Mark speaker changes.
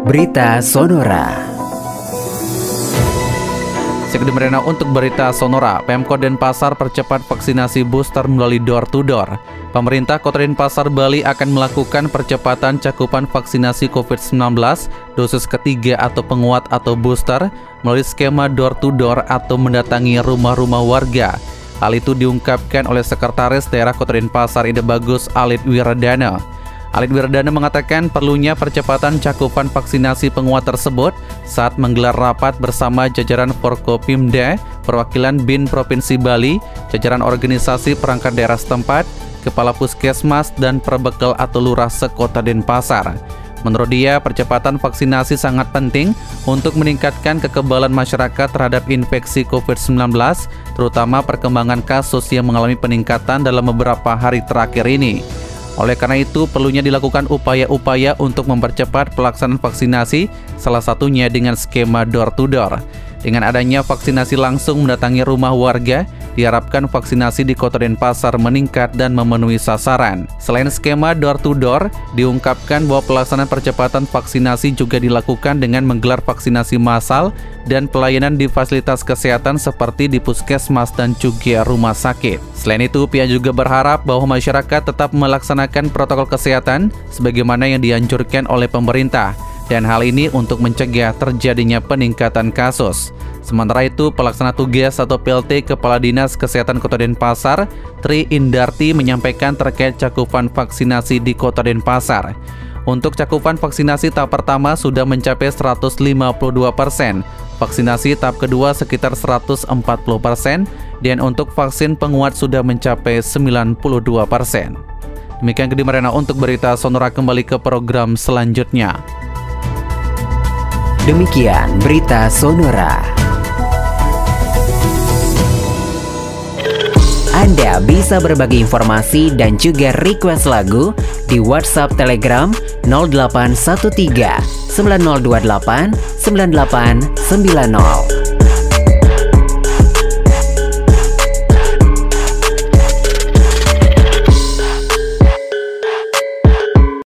Speaker 1: Berita Sonora.
Speaker 2: Sekde Merena untuk berita Sonora, Pemkot Denpasar percepat vaksinasi booster melalui door to door. Pemerintah Kota Denpasar Bali akan melakukan percepatan cakupan vaksinasi COVID-19 dosis ketiga atau penguat atau booster melalui skema door to door atau mendatangi rumah-rumah warga. Hal itu diungkapkan oleh Sekretaris Daerah Kota Denpasar Ide Bagus Alit Wiradana. Alit Wiradana mengatakan perlunya percepatan cakupan vaksinasi penguat tersebut saat menggelar rapat bersama jajaran Forkopimda, perwakilan BIN Provinsi Bali, jajaran organisasi perangkat daerah setempat, kepala puskesmas, dan perbekal atau lurah sekota Denpasar. Menurut dia, percepatan vaksinasi sangat penting untuk meningkatkan kekebalan masyarakat terhadap infeksi COVID-19, terutama perkembangan kasus yang mengalami peningkatan dalam beberapa hari terakhir ini. Oleh karena itu, perlunya dilakukan upaya-upaya untuk mempercepat pelaksanaan vaksinasi, salah satunya dengan skema door-to-door. Dengan adanya vaksinasi langsung mendatangi rumah warga, diharapkan vaksinasi di Kota Denpasar meningkat dan memenuhi sasaran. Selain skema door-to-door, diungkapkan bahwa pelaksanaan percepatan vaksinasi juga dilakukan dengan menggelar vaksinasi massal dan pelayanan di fasilitas kesehatan seperti di puskesmas dan juga rumah sakit. Selain itu, pihak juga berharap bahwa masyarakat tetap melaksanakan protokol kesehatan sebagaimana yang dianjurkan oleh pemerintah dan hal ini untuk mencegah terjadinya peningkatan kasus. Sementara itu, pelaksana tugas atau PLT Kepala Dinas Kesehatan Kota Denpasar, Tri Indarti menyampaikan terkait cakupan vaksinasi di Kota Denpasar. Untuk cakupan vaksinasi tahap pertama sudah mencapai 152 persen, vaksinasi tahap kedua sekitar 140 persen, dan untuk vaksin penguat sudah mencapai 92 persen. Demikian Gedi Marena untuk berita Sonora kembali ke program selanjutnya.
Speaker 1: Demikian berita Sonora. Anda bisa berbagi informasi dan juga request lagu di WhatsApp Telegram 0813 9028 9890.